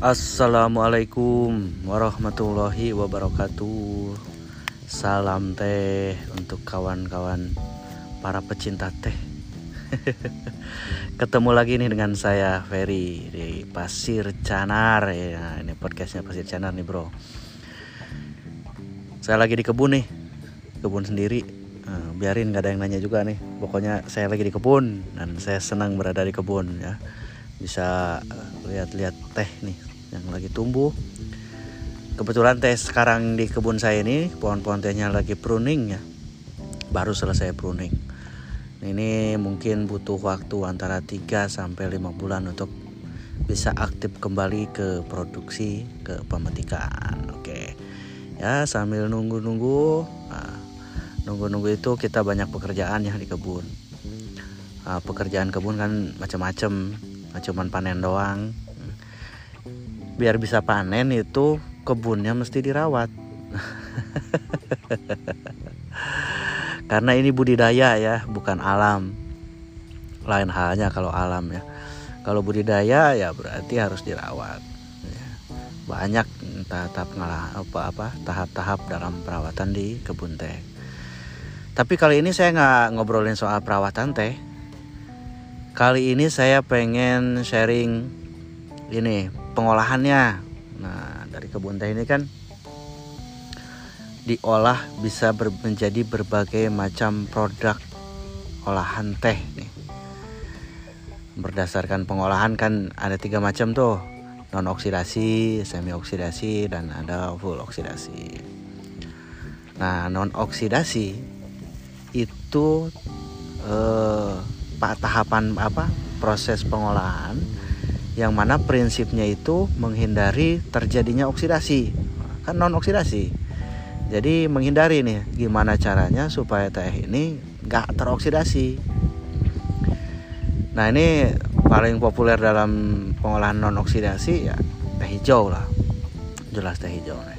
Assalamualaikum warahmatullahi wabarakatuh. Salam teh untuk kawan-kawan para pecinta teh. Ketemu lagi nih dengan saya Ferry di Pasir Canar. Ya, Ini podcastnya Pasir Canar nih bro. Saya lagi di kebun nih Kebun sendiri. Nah, Biarin gak ada yang nanya juga nih. Pokoknya saya lagi di kebun Dan saya senang berada di kebun ya. Bisa eh, lihat-lihat teh nih yang lagi tumbuh. Kebetulan teh sekarang di kebun saya ini pohon-pohon tehnya lagi pruning ya. Baru selesai pruning. Ini mungkin butuh waktu antara 3 sampai 5 bulan untuk bisa aktif kembali ke produksi ke pemetikan oke. Ya sambil nunggu-nunggu nah, nunggu-nunggu itu kita banyak pekerjaan ya di kebun. Nah, pekerjaan kebun kan macam-macam cuman panen doang biar bisa panen itu kebunnya mesti dirawat. Karena ini budidaya ya bukan alam. Lain halnya kalau alam ya. Kalau budidaya ya berarti harus dirawat. Ya. banyak tahap apa apa tahap-tahap dalam perawatan di kebun teh. Tapi kali ini saya nggak ngobrolin soal perawatan teh. Kali ini saya pengen sharing ini pengolahannya Nah, dari kebun teh ini kan diolah bisa ber, menjadi berbagai macam produk olahan teh nih. Berdasarkan pengolahan kan ada tiga macam tuh, non oksidasi, semi oksidasi, dan ada full oksidasi. Nah, non oksidasi itu eh, tahapan apa proses pengolahan yang mana prinsipnya itu menghindari terjadinya oksidasi. Kan non oksidasi jadi menghindari nih gimana caranya supaya teh ini nggak teroksidasi. Nah ini paling populer dalam pengolahan non oksidasi ya teh hijau lah. Jelas teh hijau nih.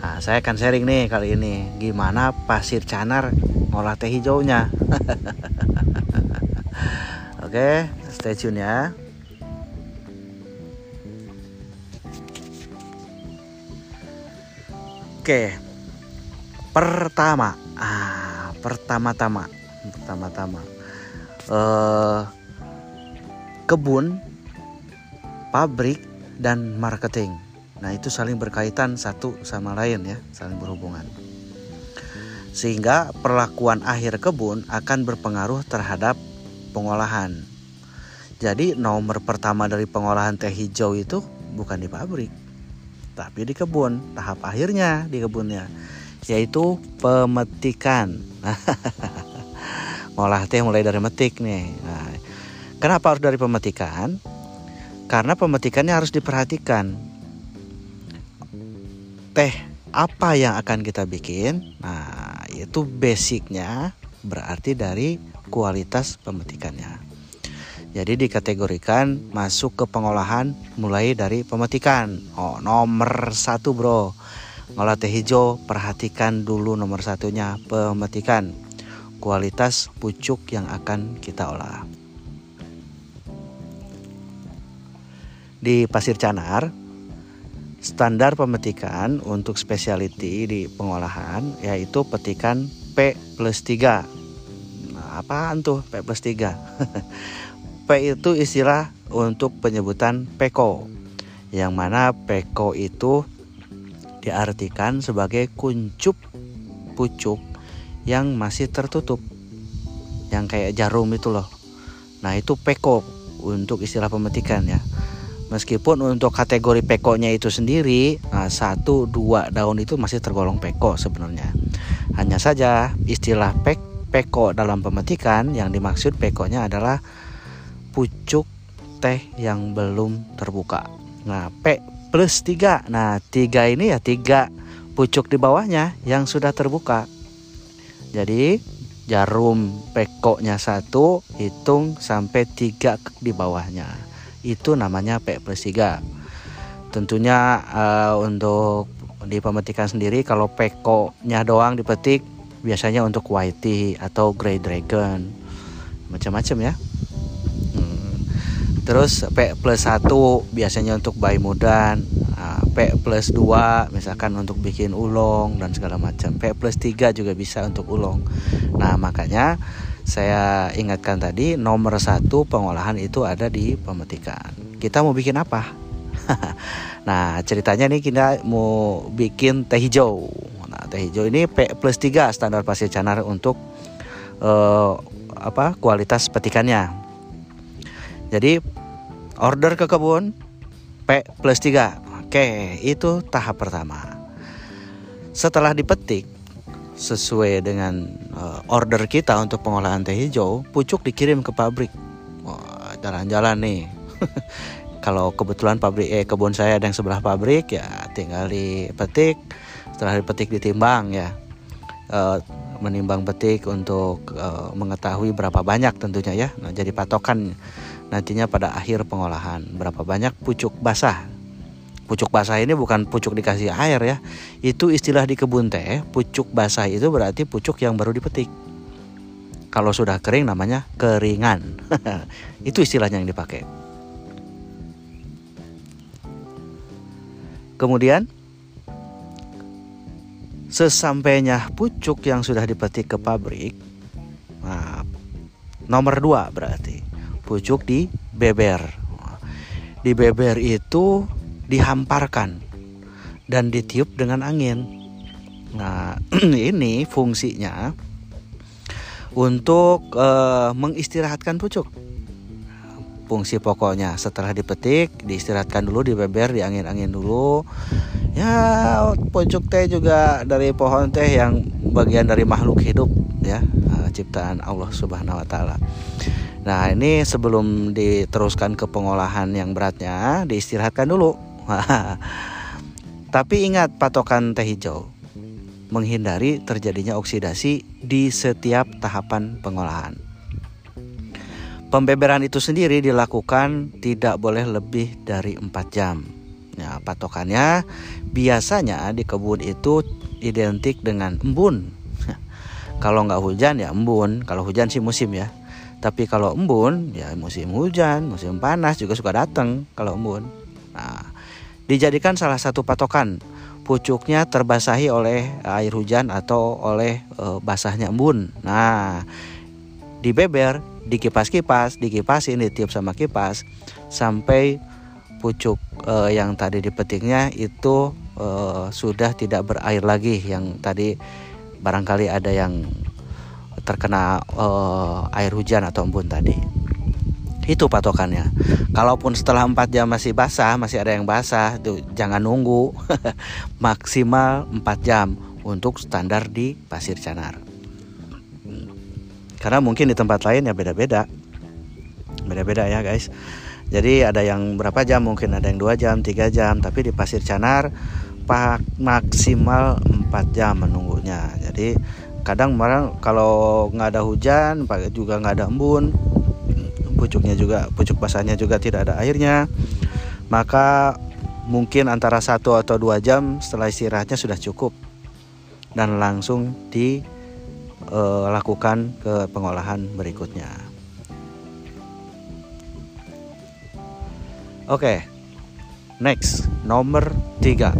Nah saya akan sharing nih kali ini gimana pasir canar ngolah teh hijaunya. Oke stay tune ya Oke, pertama, ah, pertama-tama, pertama-tama, uh, kebun, pabrik, dan marketing. Nah itu saling berkaitan satu sama lain ya, saling berhubungan. Sehingga perlakuan akhir kebun akan berpengaruh terhadap pengolahan. Jadi nomor pertama dari pengolahan teh hijau itu bukan di pabrik, tapi di kebun tahap akhirnya di kebunnya yaitu pemetikan. Ngolah teh mulai dari metik nih. Nah, kenapa harus dari pemetikan? Karena pemetikannya harus diperhatikan. Teh apa yang akan kita bikin? Nah itu basicnya berarti dari kualitas pemetikannya jadi dikategorikan masuk ke pengolahan mulai dari pemetikan. Oh nomor satu bro, ngolah teh hijau perhatikan dulu nomor satunya pemetikan. Kualitas pucuk yang akan kita olah. Di Pasir Canar, standar pemetikan untuk specialty di pengolahan yaitu petikan P plus 3 nah, apaan tuh P plus 3 P itu istilah untuk penyebutan peko yang mana peko itu diartikan sebagai kuncup pucuk yang masih tertutup. Yang kayak jarum itu loh. Nah itu peko untuk istilah pemetikan ya. Meskipun untuk kategori pekonya itu sendiri nah satu dua daun itu masih tergolong peko sebenarnya. Hanya saja istilah pek peko dalam pemetikan yang dimaksud pekonya adalah pucuk teh yang belum terbuka. Nah, P plus 3. Nah, 3 ini ya 3 pucuk di bawahnya yang sudah terbuka. Jadi, jarum pekoknya satu hitung sampai 3 di bawahnya. Itu namanya P plus 3. Tentunya uh, untuk di pemetikan sendiri kalau pekoknya doang dipetik biasanya untuk whitey atau grey dragon macam-macam ya terus P plus 1 biasanya untuk bayi mudan nah, P plus 2 misalkan untuk bikin ulong dan segala macam. P plus 3 juga bisa untuk ulong nah makanya saya ingatkan tadi nomor satu pengolahan itu ada di pemetikan. Kita mau bikin apa? Nah ceritanya nih kita mau bikin teh hijau. Nah teh hijau ini P plus 3 standar pasir canar untuk uh, apa kualitas petikannya. Jadi order ke kebun P plus 3 oke itu tahap pertama setelah dipetik sesuai dengan uh, order kita untuk pengolahan teh hijau, pucuk dikirim ke pabrik. jalan-jalan nih. Kalau kebetulan pabrik eh kebun saya ada yang sebelah pabrik ya tinggal dipetik, setelah dipetik ditimbang ya. Uh, menimbang petik untuk uh, mengetahui berapa banyak tentunya ya. Nah, jadi patokan nantinya pada akhir pengolahan berapa banyak pucuk basah pucuk basah ini bukan pucuk dikasih air ya. Itu istilah di kebun teh, pucuk basah itu berarti pucuk yang baru dipetik. Kalau sudah kering namanya keringan. itu istilahnya yang dipakai. Kemudian sesampainya pucuk yang sudah dipetik ke pabrik, nah, nomor dua berarti pucuk di beber. Di beber itu dihamparkan dan ditiup dengan angin. Nah, ini fungsinya untuk uh, mengistirahatkan pucuk. Fungsi pokoknya setelah dipetik, diistirahatkan dulu, dibeber, diangin-angin dulu. Ya, pucuk teh juga dari pohon teh yang bagian dari makhluk hidup ya, uh, ciptaan Allah Subhanahu wa taala. Nah, ini sebelum diteruskan ke pengolahan yang beratnya, diistirahatkan dulu Tapi ingat patokan teh hijau menghindari terjadinya oksidasi di setiap tahapan pengolahan. Pembeberan itu sendiri dilakukan tidak boleh lebih dari 4 jam. Ya, patokannya biasanya di kebun itu identik dengan embun. kalau nggak hujan ya embun, kalau hujan sih musim ya. Tapi kalau embun ya musim hujan, musim panas juga suka datang kalau embun. Nah, dijadikan salah satu patokan pucuknya terbasahi oleh air hujan atau oleh e, basahnya embun. Nah, dibeber, dikipas-kipas, dikipasin, ditiup sama kipas sampai pucuk e, yang tadi dipetiknya itu e, sudah tidak berair lagi yang tadi barangkali ada yang terkena e, air hujan atau embun tadi. Itu patokannya. Kalaupun setelah 4 jam masih basah, masih ada yang basah, tuh jangan nunggu. Maksimal 4 jam untuk standar di pasir canar. Karena mungkin di tempat lain ya beda-beda. Beda-beda ya, guys. Jadi ada yang berapa jam, mungkin ada yang 2 jam, 3 jam, tapi di pasir canar maksimal 4 jam menunggunya. Jadi kadang malah kalau nggak ada hujan, juga nggak ada embun, pucuknya juga pucuk basahnya juga tidak ada airnya. Maka mungkin antara satu atau dua jam setelah istirahatnya sudah cukup dan langsung dilakukan eh, ke pengolahan berikutnya. Oke okay. next nomor tiga.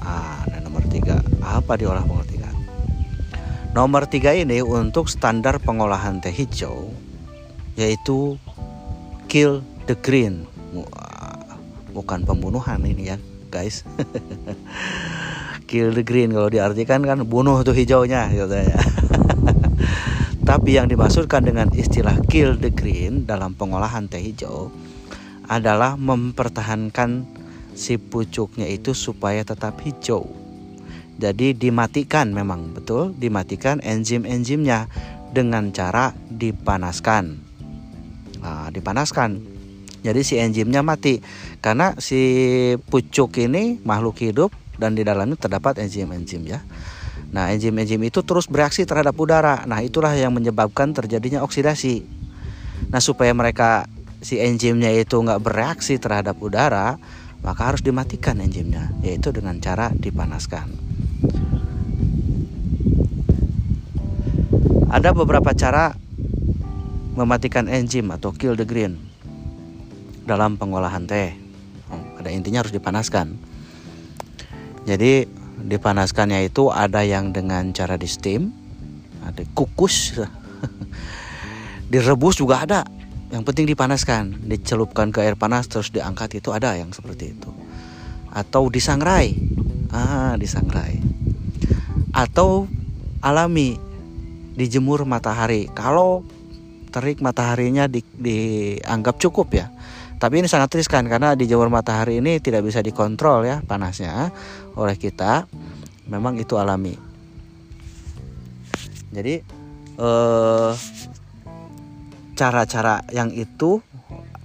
Ah nah nomor tiga. Apa diolah tiga nomor tiga ini untuk standar pengolahan teh hijau yaitu kill the green. Bukan pembunuhan ini ya guys. Kill the green kalau diartikan kan bunuh tuh hijaunya gitu ya. Tapi yang dimaksudkan dengan istilah kill the green dalam pengolahan teh hijau adalah mempertahankan si pucuknya itu supaya tetap hijau jadi dimatikan memang betul dimatikan enzim-enzimnya dengan cara dipanaskan nah, dipanaskan jadi si enzimnya mati karena si pucuk ini makhluk hidup dan di dalamnya terdapat enzim-enzim ya Nah, enzim-enzim itu terus bereaksi terhadap udara. Nah, itulah yang menyebabkan terjadinya oksidasi. Nah, supaya mereka si enzimnya itu nggak bereaksi terhadap udara, maka harus dimatikan enzimnya, yaitu dengan cara dipanaskan. Ada beberapa cara mematikan enzim atau kill the green. dalam pengolahan teh. Pada intinya harus dipanaskan. Jadi dipanaskannya itu ada yang dengan cara di steam, ada kukus, direbus juga ada. Yang penting dipanaskan, dicelupkan ke air panas terus diangkat itu ada yang seperti itu. Atau disangrai, ah disangrai. Atau alami dijemur matahari. Kalau terik mataharinya di, dianggap cukup ya. Tapi ini sangat riskan karena dijemur matahari ini tidak bisa dikontrol ya panasnya oleh kita. Memang itu alami. Jadi eh, cara-cara yang itu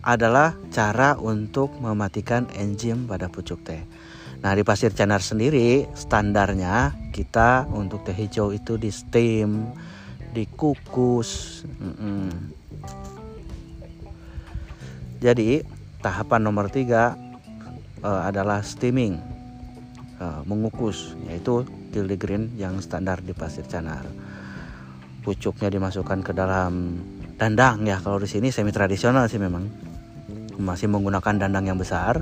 adalah cara untuk mematikan enzim pada pucuk teh. Nah di pasir canar sendiri standarnya kita untuk teh hijau itu di steam dikukus mm jadi tahapan nomor tiga uh, adalah steaming uh, mengukus yaitu green yang standar di pasir canar. Pucuknya dimasukkan ke dalam dandang ya. Kalau di sini semi tradisional sih memang. Masih menggunakan dandang yang besar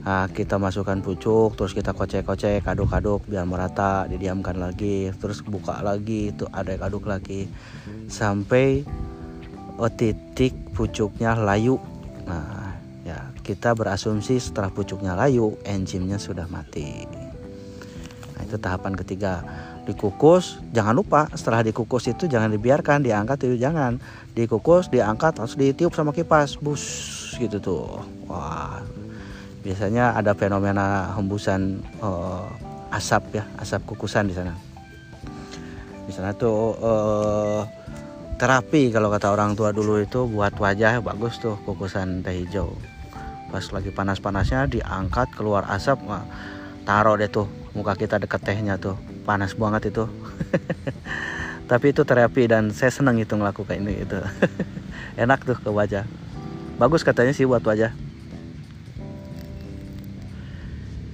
nah, kita masukkan pucuk terus kita kocek-kocek aduk-aduk biar merata didiamkan lagi terus buka lagi itu ada aduk lagi. Sampai oh, titik pucuknya layu. Nah ya kita berasumsi setelah pucuknya layu enzimnya sudah mati. Nah itu tahapan ketiga. Dikukus jangan lupa setelah dikukus itu jangan dibiarkan diangkat itu jangan. Dikukus diangkat harus ditiup sama kipas. Bus gitu tuh. Wah biasanya ada fenomena hembusan uh, asap ya asap kukusan di sana. Di sana tuh uh, terapi kalau kata orang tua dulu itu buat wajah bagus tuh kukusan teh hijau. Pas lagi panas-panasnya diangkat keluar asap wah, taruh deh tuh muka kita deket tehnya tuh. Panas banget itu. Tapi itu terapi dan saya senang itu ngelakukan ini itu. Enak tuh ke wajah. Bagus katanya sih buat wajah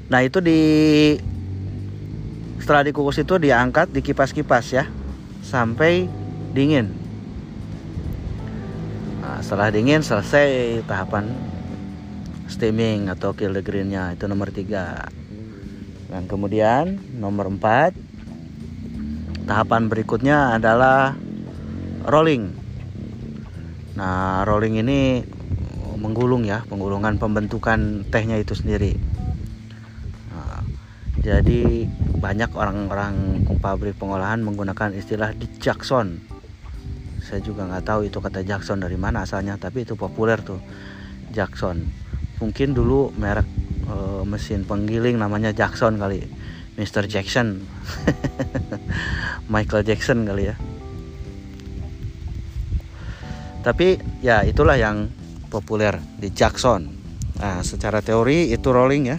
Nah itu di setelah dikukus itu diangkat dikipas-kipas ya sampai dingin. Nah, setelah dingin selesai tahapan steaming atau kill the greennya itu nomor tiga. Dan kemudian nomor empat tahapan berikutnya adalah rolling. Nah rolling ini menggulung ya penggulungan pembentukan tehnya itu sendiri jadi banyak orang-orang pabrik pengolahan menggunakan istilah di Jackson. Saya juga nggak tahu itu kata Jackson dari mana asalnya tapi itu populer tuh Jackson. Mungkin dulu merek e, mesin penggiling namanya Jackson kali Mr. Jackson. Michael Jackson kali ya. Tapi ya itulah yang populer di Jackson. Nah secara teori itu rolling ya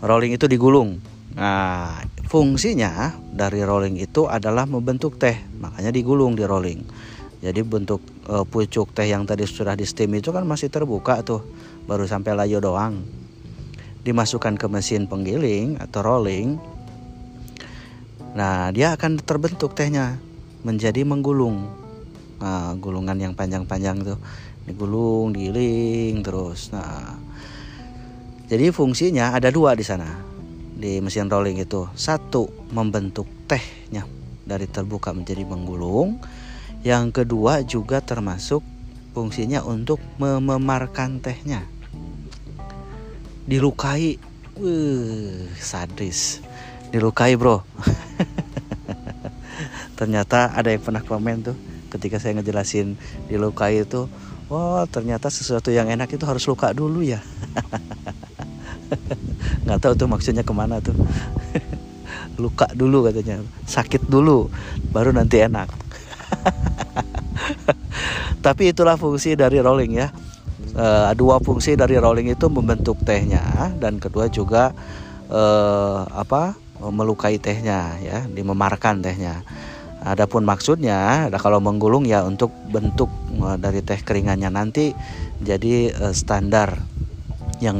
rolling itu digulung. Nah, fungsinya dari rolling itu adalah membentuk teh, makanya digulung di rolling. Jadi bentuk e, pucuk teh yang tadi sudah di steam itu kan masih terbuka tuh, baru sampai layu doang. Dimasukkan ke mesin penggiling atau rolling. Nah, dia akan terbentuk tehnya menjadi menggulung. Nah, gulungan yang panjang-panjang tuh digulung, digiling terus. Nah, jadi fungsinya ada dua di sana di mesin rolling itu. Satu membentuk tehnya dari terbuka menjadi menggulung. Yang kedua juga termasuk fungsinya untuk mememarkan tehnya. Dilukai, uh, sadis. Dilukai bro. ternyata ada yang pernah komen tuh ketika saya ngejelasin dilukai itu. Oh, ternyata sesuatu yang enak itu harus luka dulu ya. nggak tahu tuh maksudnya ke mana tuh. Luka dulu katanya. Sakit dulu baru nanti enak. Tapi itulah fungsi dari rolling ya. E, dua fungsi dari rolling itu membentuk tehnya dan kedua juga e, apa melukai tehnya ya dimemarkan tehnya. Adapun maksudnya, kalau menggulung ya untuk bentuk e, dari teh keringannya nanti jadi standar yang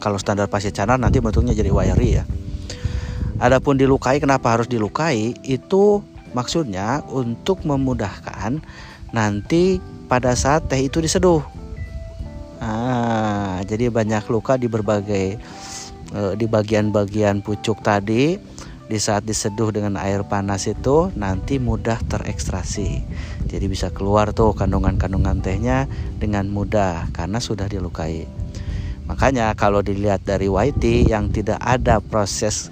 kalau standar pasir canar nanti bentuknya jadi wiry ya. Adapun dilukai kenapa harus dilukai itu maksudnya untuk memudahkan nanti pada saat teh itu diseduh. Ah, jadi banyak luka di berbagai uh, di bagian-bagian pucuk tadi di saat diseduh dengan air panas itu nanti mudah terekstrasi. Jadi bisa keluar tuh kandungan-kandungan tehnya dengan mudah karena sudah dilukai. Makanya kalau dilihat dari YT yang tidak ada proses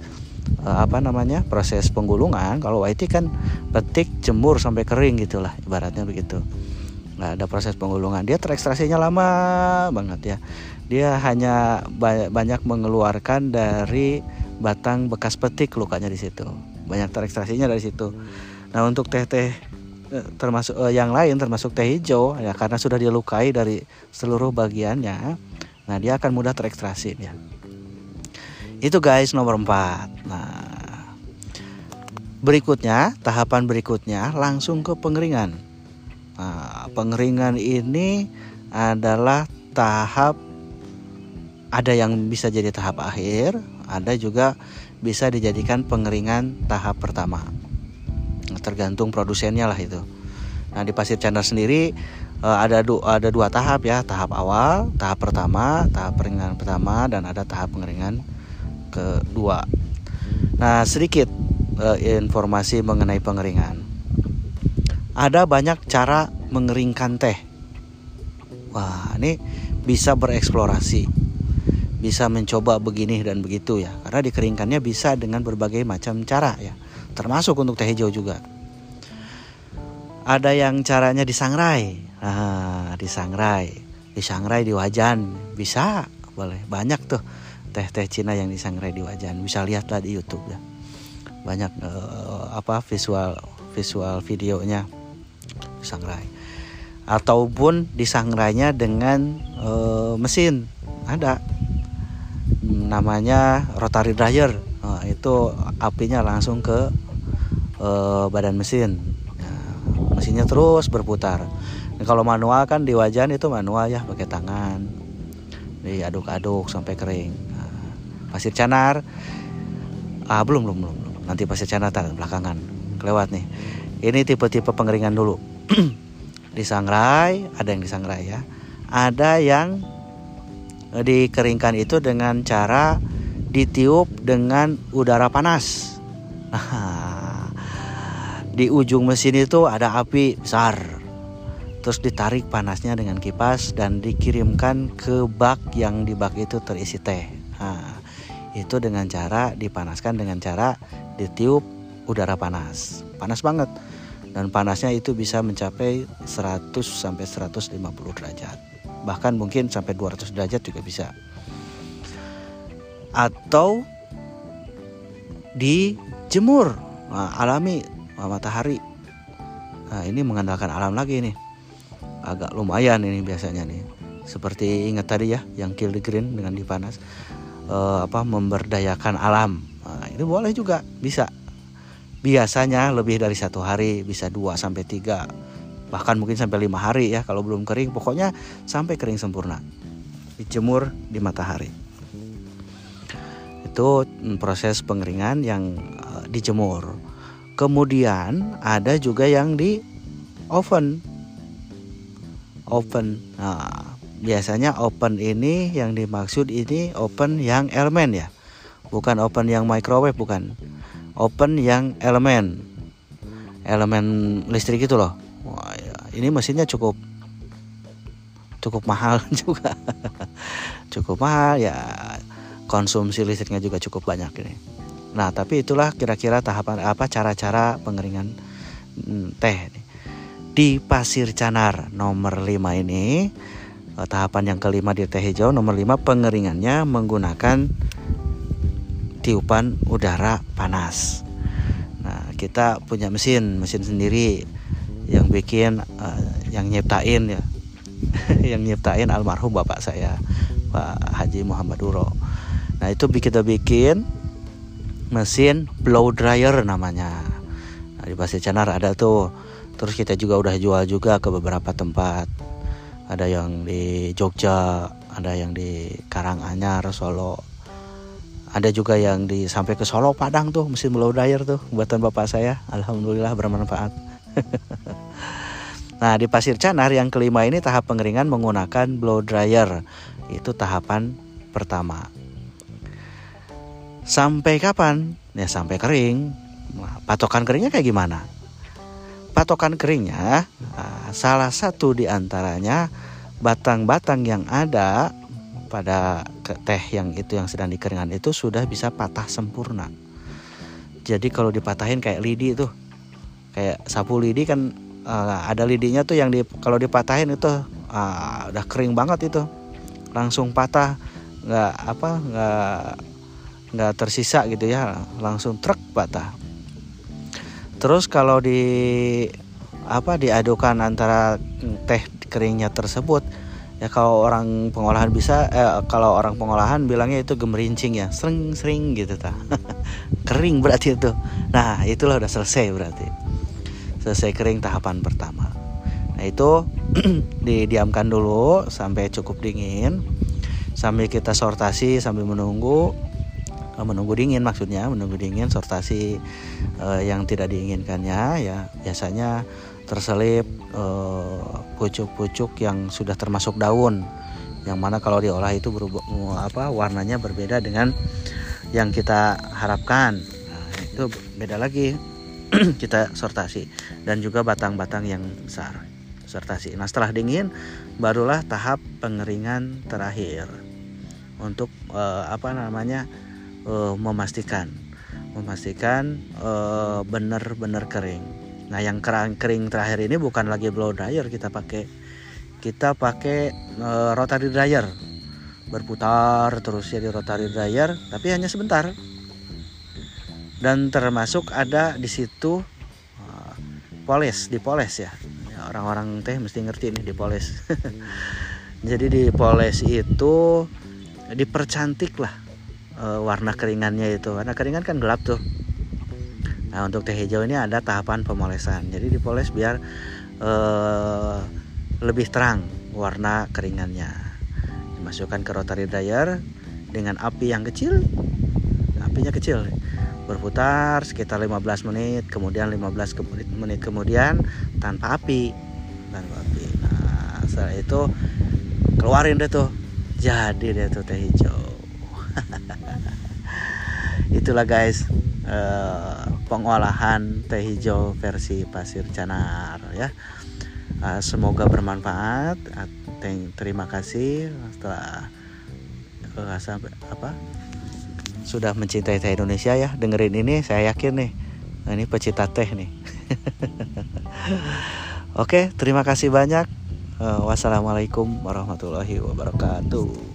uh, apa namanya? proses penggulungan, kalau YT kan petik, jemur sampai kering gitulah ibaratnya begitu. Nggak ada proses penggulungan. Dia terekstrasinya lama banget ya. Dia hanya banyak mengeluarkan dari batang bekas petik lukanya di situ. Banyak terekstrasinya dari situ. Nah, untuk teh-teh eh, termasuk uh, yang lain termasuk teh hijau ya karena sudah dilukai dari seluruh bagiannya. Nah, dia akan mudah terekstrasi ya. Itu guys nomor 4. Nah, berikutnya, tahapan berikutnya langsung ke pengeringan. Nah, pengeringan ini adalah tahap ada yang bisa jadi tahap akhir, ada juga bisa dijadikan pengeringan tahap pertama. Tergantung produsennya lah itu. Nah di pasir candar sendiri ada du ada dua tahap ya, tahap awal, tahap pertama, tahap pengeringan pertama dan ada tahap pengeringan kedua. Nah sedikit uh, informasi mengenai pengeringan. Ada banyak cara mengeringkan teh. Wah ini bisa bereksplorasi bisa mencoba begini dan begitu ya karena dikeringkannya bisa dengan berbagai macam cara ya termasuk untuk teh hijau juga ada yang caranya disangrai nah disangrai disangrai di wajan. Bisa boleh. Banyak tuh teh-teh Cina yang disangrai di wajan. Bisa lihatlah di YouTube ya. Banyak uh, apa visual visual videonya disangrai ataupun disangrainya dengan uh, mesin. Ada. Namanya rotary dryer. Nah, itu apinya langsung ke uh, badan mesin mesinnya terus berputar. Nah, kalau manual kan di wajan itu manual ya pakai tangan. Diaduk-aduk sampai kering. Nah, pasir canar. Ah belum belum belum nanti pasir canar tar, belakangan. Kelewat nih. Ini tipe-tipe pengeringan dulu. Disangrai ada yang disangrai ya. Ada yang dikeringkan itu dengan cara ditiup dengan udara panas. Nah, di ujung mesin itu ada api besar. Terus ditarik panasnya dengan kipas dan dikirimkan ke bak yang di bak itu terisi teh. Nah, itu dengan cara dipanaskan dengan cara ditiup udara panas. Panas banget. Dan panasnya itu bisa mencapai 100 sampai 150 derajat bahkan mungkin sampai 200 derajat juga bisa atau dijemur nah, alami matahari. Nah ini mengandalkan alam lagi nih. Agak lumayan ini biasanya nih. Seperti ingat tadi ya yang kill the green dengan dipanas. Uh, apa memberdayakan alam. Nah, ini boleh juga bisa. Biasanya lebih dari satu hari bisa dua sampai tiga. Bahkan mungkin sampai lima hari ya kalau belum kering. Pokoknya sampai kering sempurna. Dijemur di matahari. Itu proses pengeringan yang uh, dijemur kemudian ada juga yang di oven. Oven. Nah biasanya oven ini yang dimaksud ini oven yang elemen ya. Bukan oven yang microwave bukan. Oven yang elemen. Elemen listrik itu loh. Wah, ya, ini mesinnya cukup cukup mahal juga. cukup mahal ya. Konsumsi listriknya juga cukup banyak ini. Nah, tapi itulah kira-kira tahapan apa cara-cara pengeringan mm, teh di Pasir Canar nomor 5 ini eh, tahapan yang kelima di teh hijau nomor 5 pengeringannya menggunakan tiupan udara panas. Nah, kita punya mesin, mesin sendiri yang bikin uh, yang nyiptain ya. Yang nyiptain almarhum bapak saya Pak Haji Muhammad Duro. Nah itu kita bikin mesin blow dryer namanya. Nah, di Pasir Canar ada tuh. Terus kita juga udah jual juga ke beberapa tempat. Ada yang di Jogja ada yang di Karanganyar Solo. Ada juga yang di sampai ke Solo Padang tuh mesin blow dryer tuh buatan bapak saya. Alhamdulillah bermanfaat. Nah, di pasir canar yang kelima ini tahap pengeringan menggunakan blow dryer. Itu tahapan pertama. Sampai kapan? Ya sampai kering. Nah, patokan keringnya kayak gimana? Patokan keringnya nah, salah satu di antaranya batang-batang yang ada pada teh yang itu yang sedang dikeringkan itu sudah bisa patah sempurna. Jadi kalau dipatahin kayak lidi itu, kayak sapu lidi kan uh, ada lidinya tuh yang di kalau dipatahin itu uh, udah kering banget itu, langsung patah, nggak apa nggak nggak tersisa gitu ya langsung truk patah. Terus kalau di apa diadukan antara teh keringnya tersebut ya kalau orang pengolahan bisa eh, kalau orang pengolahan bilangnya itu gemerincing ya sering-sering gitu ta. Kering berarti itu. Nah itulah udah selesai berarti. Selesai kering tahapan pertama. Nah itu didiamkan dulu sampai cukup dingin. Sambil kita sortasi sambil menunggu menunggu dingin maksudnya menunggu dingin sortasi uh, yang tidak diinginkannya ya biasanya terselip eh, pucuk-pucuk uh, yang sudah termasuk daun yang mana kalau diolah itu berubah apa warnanya berbeda dengan yang kita harapkan. Nah, itu beda lagi. Kita sortasi dan juga batang-batang yang besar sortasi. Nah setelah dingin barulah tahap pengeringan terakhir untuk uh, apa namanya uh, memastikan memastikan uh, benar-benar kering. Nah, yang kering kering terakhir ini bukan lagi blow dryer kita pakai. Kita pakai uh, rotary dryer. Berputar terus ya di rotary dryer, tapi hanya sebentar. Dan termasuk ada di situ uh, poles, dipoles ya. ya. Orang-orang teh mesti ngerti nih dipoles. Jadi dipoles itu dipercantik lah uh, warna keringannya itu. Karena keringan kan gelap tuh. Nah untuk teh hijau ini ada tahapan pemolesan. Jadi dipoles biar uh, lebih terang warna keringannya. Dimasukkan ke rotary dryer dengan api yang kecil. Apinya kecil. Berputar sekitar 15 menit kemudian 15 menit kemudian tanpa api. Tanpa api. Nah setelah itu keluarin deh tuh. Jadi deh tuh teh hijau itulah guys uh, pengolahan teh hijau versi pasir canar ya. Uh, semoga bermanfaat. Terima kasih. Setelah sampai apa sudah mencintai teh Indonesia ya. Dengerin ini saya yakin nih nah, ini pecinta teh nih. Oke terima kasih banyak. Wassalamualaikum warahmatullahi wabarakatuh